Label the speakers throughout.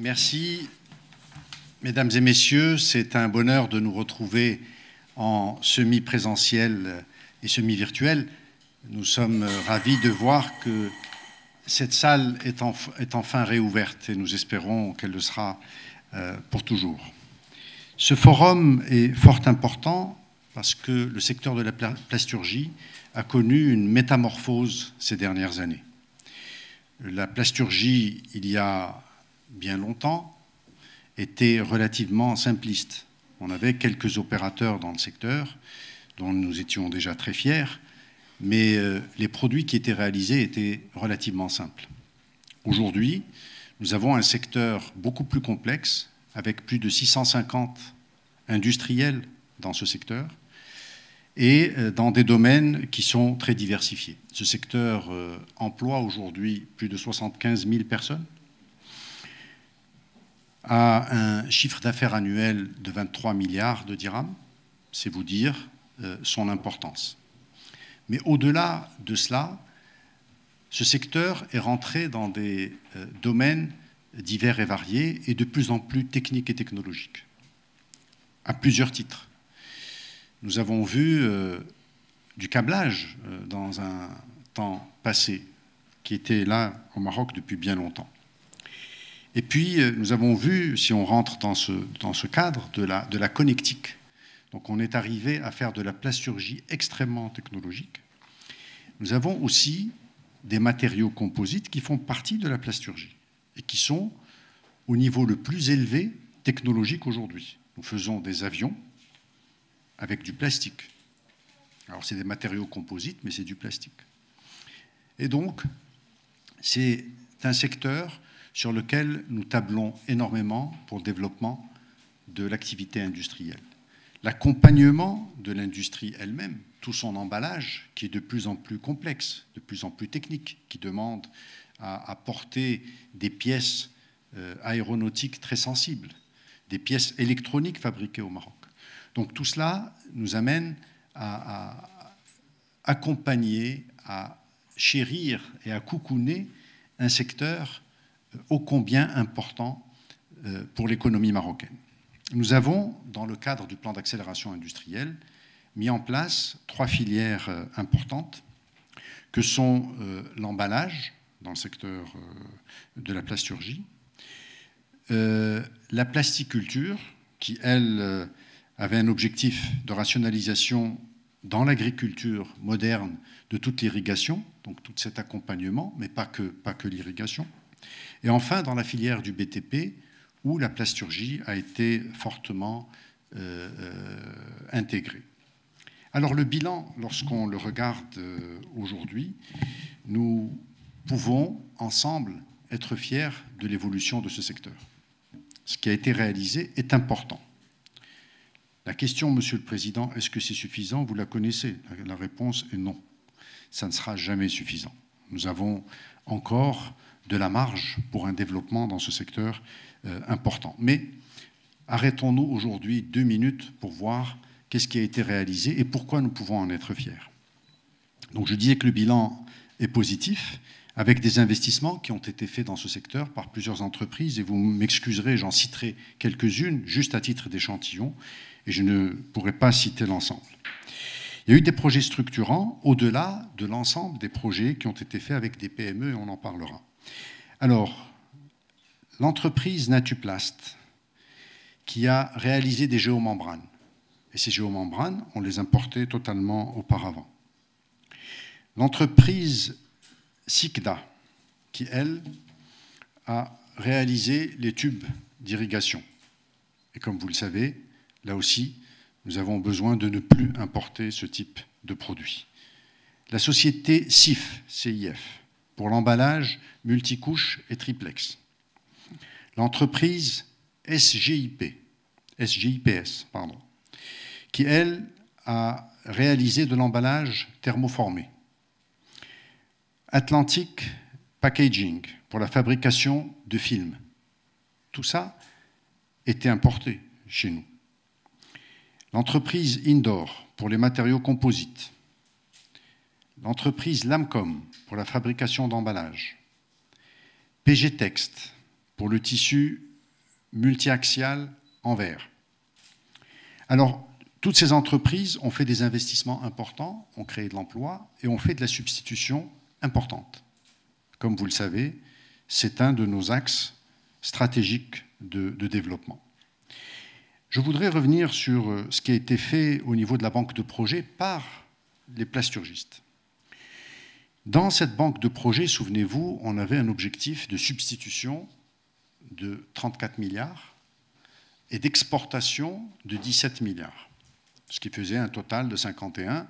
Speaker 1: Merci. Mesdames et messieurs, c'est un bonheur de nous retrouver en semi-présentiel et semi-virtuel. Nous sommes ravis de voir que cette salle est, enfin réouverte et nous espérons qu'elle le sera euh, pour toujours. Ce forum est fort important parce que le secteur de la plasturgie a connu une métamorphose ces dernières années. La plasturgie, il y a bien longtemps, était relativement simpliste. On avait quelques opérateurs dans le secteur dont nous étions déjà très fiers, mais euh, les produits qui étaient réalisés étaient relativement simples. Aujourd'hui, nous avons un secteur beaucoup plus complexe, avec plus de 650 industriels dans ce secteur, et euh, dans des domaines qui sont très diversifiés. Ce secteur euh, emploie aujourd'hui plus de 75 000 personnes, a un chiffre d'affaires annuel de 23 milliards de dirhams, c'est vous dire son importance. Mais au-delà de cela, ce secteur est rentré dans des euh, domaines divers et variés et de plus en plus techniques et technologiques, à plusieurs titres. Nous avons vu euh, du câblage euh, dans un temps passé, qui était là au Maroc depuis bien longtemps. Et puis, nous avons vu, si on rentre dans ce, dans ce cadre, de la, de la connectique donc on est arrivé à faire de la plasturgie extrêmement technologique. Nous avons aussi des matériaux composites qui font partie de la plasturgie et qui sont au niveau le plus élevé technologique aujourd'hui. Nous faisons des avions avec du plastique. Alors c'est des matériaux composites, mais c'est du plastique. Et donc, c'est un secteur sur lequel nous tablons énormément pour le développement de l'activité industrielle l'accompagnement de l'industrie elle-même, tout son emballage, qui est de plus en plus complexe, de plus en plus technique, qui demande à, porter des pièces euh, aéronautiques très sensibles, des pièces électroniques fabriquées au Maroc. Donc tout cela nous amène à, accompagner, à chérir et à coucouner un secteur ô combien important euh, pour l'économie marocaine. Nous avons, dans le cadre du plan d'accélération industrielle, mis en place trois filières euh, importantes, que sont euh, l'emballage, dans le secteur de la plasturgie, la plasticulture, qui, elle, avait un objectif de rationalisation dans l'agriculture moderne de toute l'irrigation, donc tout cet accompagnement, mais pas que l'irrigation. Et enfin, dans la filière du BTP, où la plasturgie a été fortement euh, euh, intégrée. Alors le bilan, lorsqu'on le regarde euh, aujourd'hui, nous pouvons ensemble être fiers de l'évolution de ce secteur. Ce qui a été réalisé est important. La question, Monsieur le Président, est-ce que c'est suffisant? Vous la connaissez. La réponse est non. Ça ne sera jamais suffisant. Nous avons encore de la marge pour un développement dans ce secteur euh, important. Mais arrêtons-nous aujourd'hui deux minutes pour voir qu'est-ce qui a été réalisé et pourquoi nous pouvons en être fiers. Donc je disais que le bilan est positif, avec des investissements qui ont été faits dans ce secteur par plusieurs entreprises, et vous m'excuserez, j'en citerai quelques-unes, juste à titre d'échantillon, et je ne pourrai pas citer l'ensemble. Il y a eu des projets structurants au-delà de l'ensemble des projets qui ont été faits avec des PME, et on en parlera. Alors, l'entreprise Natuplast, qui a réalisé des géomembranes. Et ces géomembranes, on les importait totalement auparavant. L'entreprise SICDA, qui, elle, a réalisé les tubes d'irrigation. Et comme vous le savez, là aussi, nous avons besoin de ne plus importer ce type de produit. La société CIF, CIF, pour l'emballage multicouche et triplex l'entreprise SGIP, SGIPS, pardon, qui, elle, a réalisé de l'emballage thermoformé. Atlantic Packaging pour la fabrication de films. Tout ça était importé chez nous. L'entreprise Indoor pour les matériaux composites. L'entreprise Lamcom pour la fabrication d'emballage. PG Text pour le tissu multiaxial en verre. Alors, toutes ces entreprises ont fait des investissements importants, ont créé de l'emploi et ont fait de la substitution importante. Comme vous le savez, c'est un de nos axes stratégiques de, de, développement. Je voudrais revenir sur euh, ce qui a été fait au niveau de la banque de projet par les plasturgistes. Dans cette banque de projet, souvenez-vous, on avait un objectif de substitution de 34 milliards et d'exportation de 17 milliards, ce qui faisait un total de 51.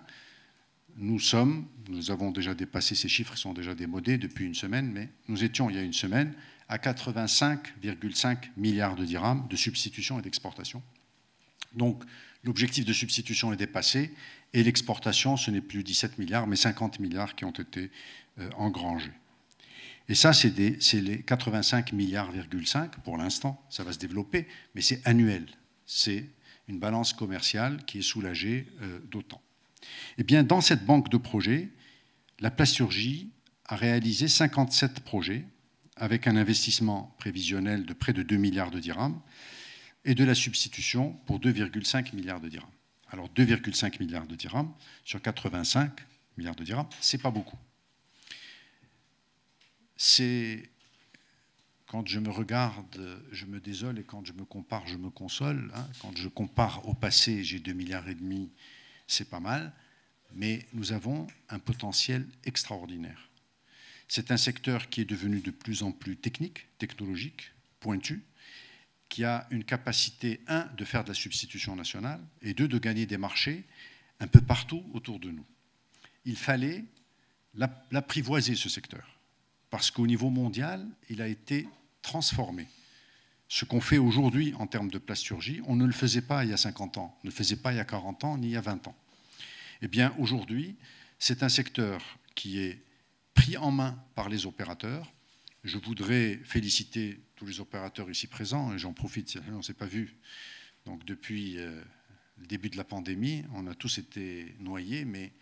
Speaker 1: Nous sommes, nous avons déjà dépassé ces chiffres, ils sont déjà démodés depuis une semaine, mais nous étions il y a une semaine à 85,5 milliards de dirhams de substitution et d'exportation. Donc l'objectif de substitution est dépassé et l'exportation, ce n'est plus 17 milliards, mais 50 milliards qui ont été euh, engrangés. Et ça, c'est les 85 milliards,5 pour l'instant. Ça va se développer, mais c'est annuel. C'est une balance commerciale qui est soulagée euh, d'autant. Eh bien, dans cette banque de projets, la plasturgie a réalisé 57 projets avec un investissement prévisionnel de près de 2 milliards de dirhams et de la substitution pour 2,5 milliards de dirhams. Alors 2,5 milliards de dirhams sur 85 milliards de dirhams, c'est pas beaucoup c'est quand je me regarde, je me désole et quand je me compare, je me console. Hein. Quand je compare au passé, j'ai 2 milliards et demi, c'est pas mal, mais nous avons un potentiel extraordinaire. C'est un secteur qui est devenu de plus en plus technique, technologique, pointu, qui a une capacité, un, de faire de la substitution nationale, et deux, de gagner des marchés un peu partout autour de nous. Il fallait l'apprivoiser, ce secteur parce qu'au niveau mondial, il a été transformé. Ce qu'on fait aujourd'hui en termes de plasturgie, on ne le faisait pas il y a 50 ans, ne le faisait pas il y a 40 ans, ni il y a 20 ans. Eh bien, aujourd'hui, c'est un secteur qui est pris en main par les opérateurs. Je voudrais féliciter tous les opérateurs ici présents, et j'en profite, on ne s'est pas vu. Donc, depuis euh, le début de la pandémie, on a tous été noyés, mais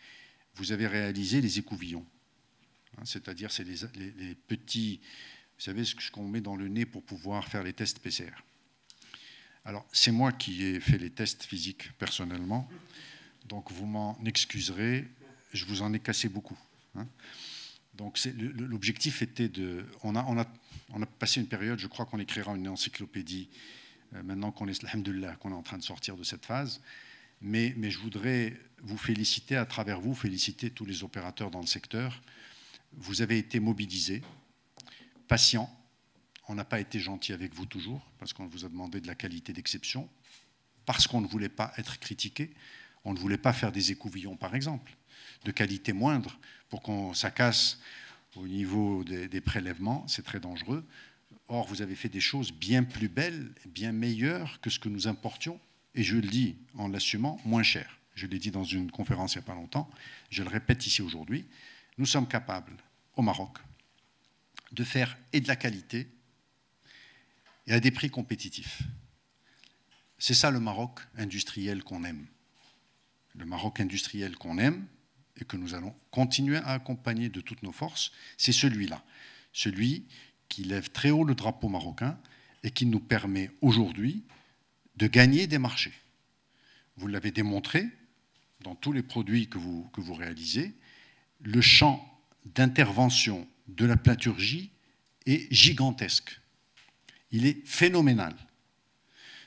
Speaker 1: vous avez réalisé les écouvillons. Hein, c'est-à-dire c'est les, petits, vous savez ce qu'on met dans le nez pour pouvoir faire les tests PCR. Alors c'est moi qui ai fait les tests physiques personnellement, donc vous m'en excuserez, je vous en ai cassé beaucoup. Hein. Donc l'objectif était de... On a, passé une période, je crois qu'on écrira une encyclopédie euh, maintenant qu'on est, qu'on est en train de sortir de cette phase. Mais, mais, je voudrais vous féliciter à travers vous, féliciter tous les opérateurs dans le secteur vous avez été mobilisés, patients. On n'a pas été gentil avec vous toujours, parce qu'on vous a demandé de la qualité d'exception, parce qu'on ne voulait pas être critiqué. On ne voulait pas faire des écouvillons, par exemple, de qualité moindre, pour qu'on ça casse au niveau des, des prélèvements. C'est très dangereux. Or, vous avez fait des choses bien plus belles, bien meilleures que ce que nous importions, et je le dis en l'assumant, moins cher. Je l'ai dit dans une conférence il n'y a pas longtemps, je le répète ici aujourd'hui, nous sommes capables au Maroc de faire et de la qualité et à des prix compétitifs. C'est ça le Maroc industriel qu'on aime. Le Maroc industriel qu'on aime et que nous allons continuer à accompagner de toutes nos forces, c'est celui-là. Celui qui lève très haut le drapeau marocain et qui nous permet aujourd'hui de gagner des marchés. Vous l'avez démontré dans tous les produits que vous, réalisez. Le champ d'intervention de la platurgie est gigantesque. Il est phénoménal.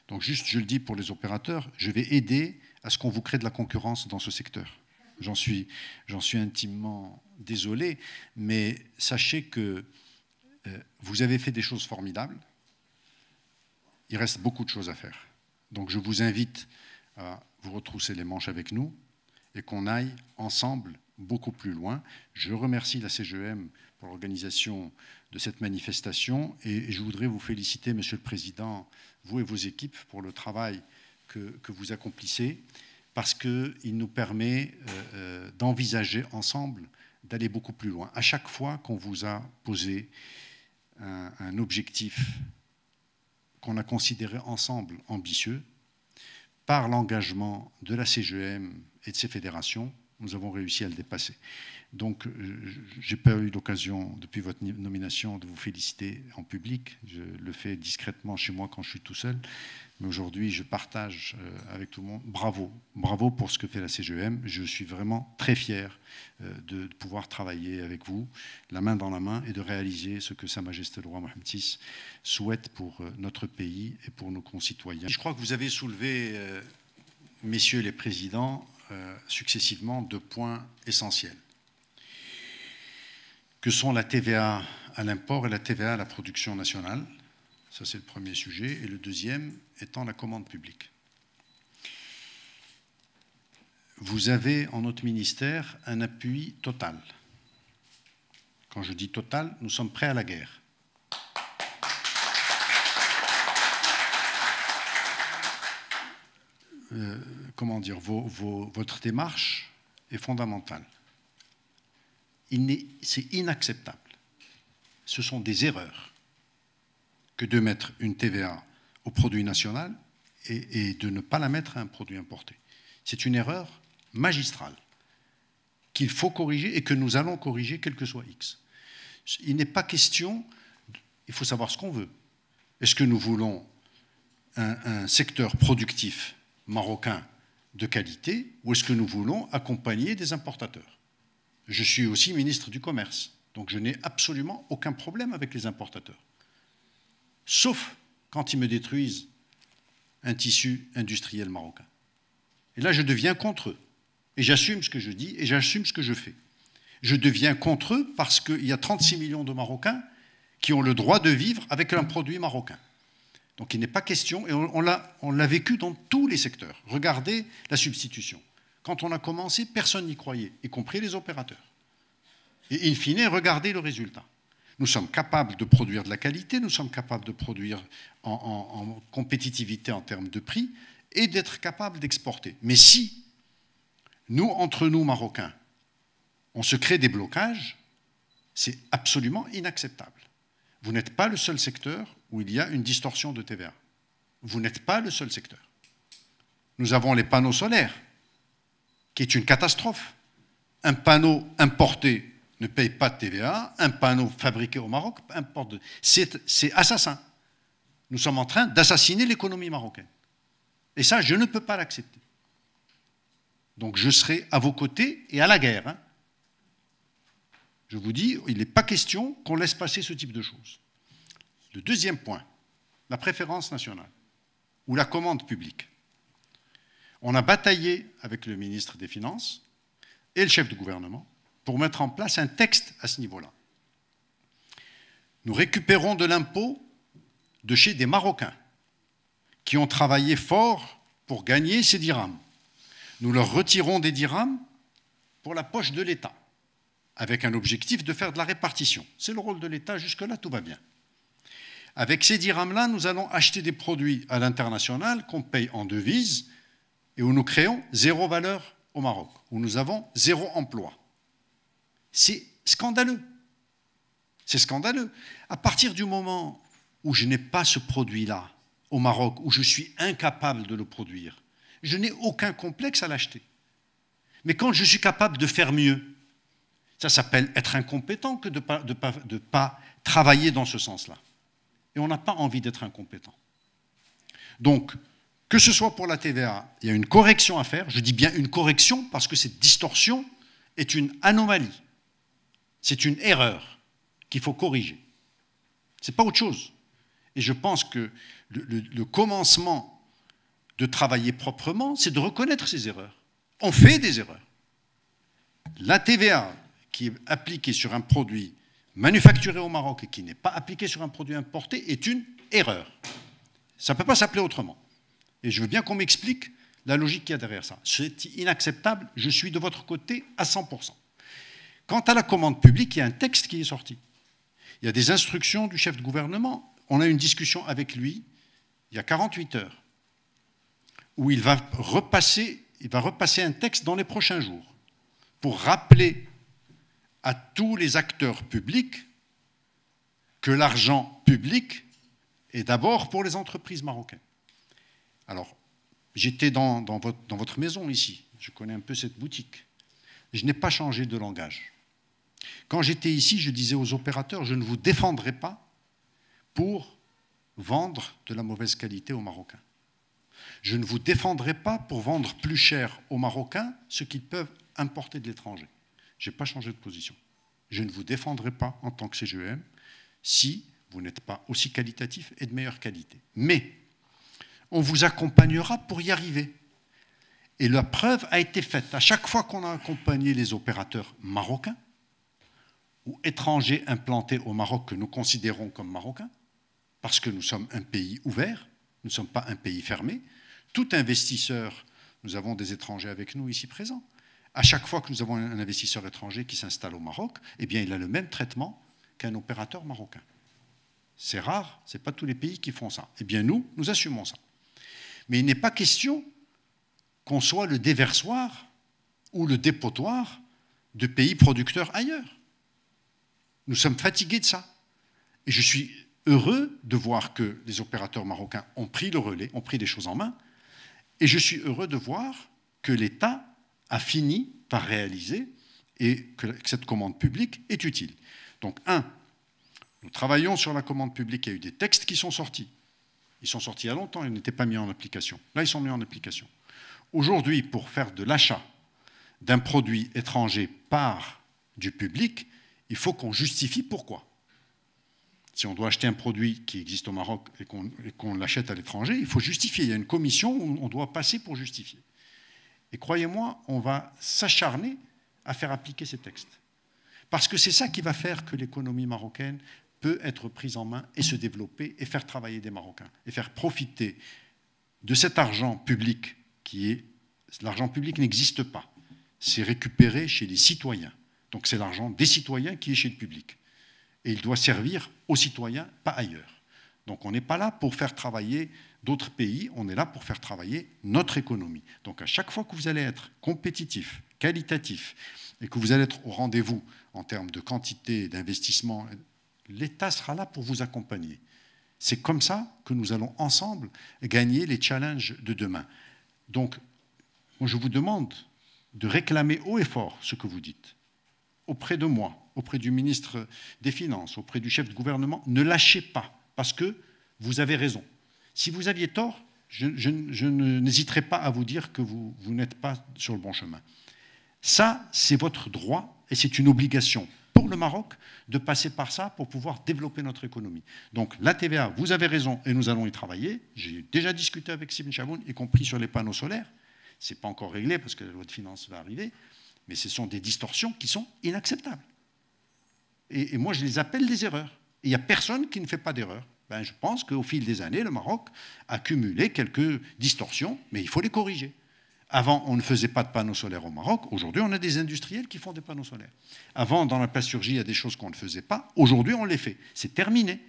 Speaker 1: Donc juste, je le dis pour les opérateurs, je vais aider à ce qu'on vous crée de la concurrence dans ce secteur. J'en suis, suis intimement désolé, mais sachez que euh, vous avez fait des choses formidables. Il reste beaucoup de choses à faire. Donc je vous invite à vous retrousser les manches avec nous et qu'on aille ensemble beaucoup plus loin. Je remercie la CGM pour l'organisation de cette manifestation et je voudrais vous féliciter, Monsieur le Président, vous et vos équipes, pour le travail que, vous accomplissez, parce qu'il nous permet euh, euh, d'envisager ensemble d'aller beaucoup plus loin. À chaque fois qu'on vous a posé un, un objectif qu'on a considéré ensemble ambitieux, par l'engagement de la CGM et de ses fédérations, nous avons réussi à le dépasser. Donc, je n'ai pas eu l'occasion, depuis votre nomination, de vous féliciter en public. Je le fais discrètement chez moi quand je suis tout seul. Mais aujourd'hui, je partage euh, avec tout le monde. Bravo, bravo pour ce que fait la CGM. Je suis vraiment très fier euh, de pouvoir travailler avec vous, la main dans la main, et de réaliser ce que Sa Majesté le roi Mohamed VI souhaite pour euh, notre pays et pour nos concitoyens. Je crois que vous avez soulevé, messieurs les présidents, successivement deux points essentiels que sont la TVA à l'import et la TVA à la production nationale. Ça, c'est le premier sujet. Et le deuxième étant la commande publique. Vous avez en notre ministère un appui total. Quand je dis total, nous sommes prêts à la guerre. Euh, comment dire, votre démarche est fondamentale c'est inacceptable. Ce sont des erreurs que de mettre une TVA au produit national et, de ne pas la mettre à un produit importé. C'est une erreur magistrale qu'il faut corriger et que nous allons corriger quel que soit X. Il n'est pas question, il faut savoir ce qu'on veut. Est-ce que nous voulons un secteur productif marocain de qualité ou est-ce que nous voulons accompagner des importateurs? Je suis aussi ministre du Commerce, donc je n'ai absolument aucun problème avec les importateurs. Sauf quand ils me détruisent un tissu industriel marocain. Et là, je deviens contre eux. Et j'assume ce que je dis et j'assume ce que je fais. Je deviens contre eux parce qu'il y a 36 millions de Marocains qui ont le droit de vivre avec un produit marocain. Donc il n'est pas question, et on, on l'a vécu dans tous les secteurs. Regardez la substitution. Quand on a commencé, personne n'y croyait, y compris les opérateurs. Et in fine, regardez le résultat. Nous sommes capables de produire de la qualité, nous sommes capables de produire en, compétitivité en termes de prix et d'être capables d'exporter. Mais si nous, entre nous, Marocains, on se crée des blocages, c'est absolument inacceptable. Vous n'êtes pas le seul secteur où il y a une distorsion de TVA. Vous n'êtes pas le seul secteur. Nous avons les panneaux solaires qui est une catastrophe. Un panneau importé ne paye pas de TVA, un panneau fabriqué au Maroc importe. C'est assassin. Nous sommes en train d'assassiner l'économie marocaine. Et ça, je ne peux pas l'accepter. Donc je serai à vos côtés et à la guerre. Hein. Je vous dis, il n'est pas question qu'on laisse passer ce type de choses. Le deuxième point, la préférence nationale ou la commande publique. On a bataillé avec le ministre des Finances et le chef du gouvernement pour mettre en place un texte à ce niveau-là. Nous récupérons de l'impôt de chez des Marocains qui ont travaillé fort pour gagner ces dirhams. Nous leur retirons des dirhams pour la poche de l'État, avec un objectif de faire de la répartition. C'est le rôle de l'État, jusque-là tout va bien. Avec ces dirhams-là, nous allons acheter des produits à l'international qu'on paye en devises et où nous créons zéro valeur au Maroc, où nous avons zéro emploi. C'est scandaleux. C'est scandaleux. À partir du moment où je n'ai pas ce produit-là au Maroc, où je suis incapable de le produire, je n'ai aucun complexe à l'acheter. Mais quand je suis capable de faire mieux, ça s'appelle être incompétent que de ne pas, pas travailler dans ce sens-là. Et on n'a pas envie d'être incompétent. Donc, que ce soit pour la TVA, il y a une correction à faire. Je dis bien une correction parce que cette distorsion est une anomalie. C'est une erreur qu'il faut corriger. Ce n'est pas autre chose. Et je pense que le, commencement de travailler proprement, c'est de reconnaître ces erreurs. On fait des erreurs. La TVA qui est appliquée sur un produit manufacturé au Maroc et qui n'est pas appliquée sur un produit importé est une erreur. Ça ne peut pas s'appeler autrement. Et je veux bien qu'on m'explique la logique qu'il y a derrière ça. C'est inacceptable, je suis de votre côté à 100%. Quant à la commande publique, il y a un texte qui est sorti. Il y a des instructions du chef de gouvernement. On a eu une discussion avec lui il y a 48 heures, où il va repasser, il va repasser un texte dans les prochains jours pour rappeler à tous les acteurs publics que l'argent public est d'abord pour les entreprises marocaines. Alors, j'étais dans, votre, maison ici, je connais un peu cette boutique. je n'ai pas changé de langage. Quand j'étais ici, je disais aux opérateurs, je ne vous défendrai pas pour vendre de la mauvaise qualité aux Marocains. Je ne vous défendrai pas pour vendre plus cher aux Marocains ce qu'ils peuvent importer de l'étranger. Je n'ai pas changé de position. Je ne vous défendrai pas en tant que CGM si vous n'êtes pas aussi qualitatif et de meilleure qualité. Mais on vous accompagnera pour y arriver. Et la preuve a été faite. À chaque fois qu'on a accompagné les opérateurs marocains ou étrangers implantés au Maroc que nous considérons comme marocains, parce que nous sommes un pays ouvert, nous ne sommes pas un pays fermé, tout investisseur, nous avons des étrangers avec nous ici présents, à chaque fois que nous avons un investisseur étranger qui s'installe au Maroc, eh bien, il a le même traitement qu'un opérateur marocain. C'est rare, ce n'est pas tous les pays qui font ça. Eh bien, nous, nous assumons ça. Mais il n'est pas question qu'on soit le déversoir ou le dépotoir de pays producteurs ailleurs. Nous sommes fatigués de ça. Et je suis heureux de voir que les opérateurs marocains ont pris le relais, ont pris des choses en main. Et je suis heureux de voir que l'État a fini par réaliser et que cette commande publique est utile. Donc, un, nous travaillons sur la commande publique, il y a eu des textes qui sont sortis. Ils sont sortis il y a longtemps, ils n'étaient pas mis en application. Là, ils sont mis en application. Aujourd'hui, pour faire de l'achat d'un produit étranger par du public, il faut qu'on justifie pourquoi. Si on doit acheter un produit qui existe au Maroc et qu'on l'achète à l'étranger, il faut justifier. Il y a une commission où on doit passer pour justifier. Et croyez-moi, on va s'acharner à faire appliquer ces textes. Parce que c'est ça qui va faire que l'économie marocaine peut être prise en main et se développer et faire travailler des Marocains et faire profiter de cet argent public qui est... L'argent public n'existe pas. C'est récupéré chez les citoyens. Donc c'est l'argent des citoyens qui est chez le public. Et il doit servir aux citoyens, pas ailleurs. Donc on n'est pas là pour faire travailler d'autres pays, on est là pour faire travailler notre économie. Donc à chaque fois que vous allez être compétitif, qualitatif, et que vous allez être au rendez-vous en termes de quantité d'investissement, l'État sera là pour vous accompagner. C'est comme ça que nous allons ensemble gagner les challenges de demain. Donc, je vous demande de réclamer haut et fort ce que vous dites auprès de moi, auprès du ministre des Finances, auprès du chef de gouvernement. Ne lâchez pas, parce que vous avez raison. Si vous aviez tort, je, n'hésiterai pas à vous dire que vous, vous n'êtes pas sur le bon chemin. Ça, c'est votre droit et c'est une obligation pour le Maroc de passer par ça pour pouvoir développer notre économie. Donc la TVA, vous avez raison et nous allons y travailler. J'ai déjà discuté avec Sibin Chaboun, y compris sur les panneaux solaires. Ce n'est pas encore réglé parce que la loi de finances va arriver, mais ce sont des distorsions qui sont inacceptables. Et, moi, je les appelle des erreurs. Il n'y a personne qui ne fait pas d'erreur. Ben, je pense qu'au fil des années, le Maroc a cumulé quelques distorsions, mais il faut les corriger. Avant, on ne faisait pas de panneaux solaires au Maroc. Aujourd'hui, on a des industriels qui font des panneaux solaires. Avant, dans la plasturgie, il y a des choses qu'on ne faisait pas. Aujourd'hui, on les fait. C'est terminé.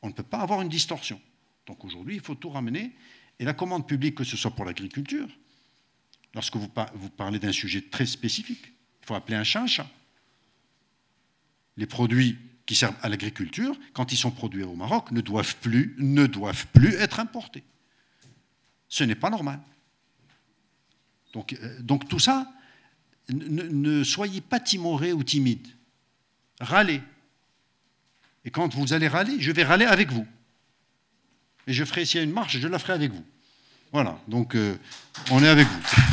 Speaker 1: On ne peut pas avoir une distorsion. Donc aujourd'hui, il faut tout ramener. Et la commande publique, que ce soit pour l'agriculture, lorsque vous parlez d'un sujet très spécifique, il faut appeler un chat un chat. Les produits qui servent à l'agriculture, quand ils sont produits au Maroc, ne doivent plus, ne doivent plus être importés. Ce n'est pas normal. Donc, euh, donc tout ça, ne, soyez pas timorés ou timides. Râlez. Et quand vous allez râler, je vais râler avec vous. Et je ferai, s'il y a une marche, je la ferai avec vous. Voilà, donc euh, on est avec vous.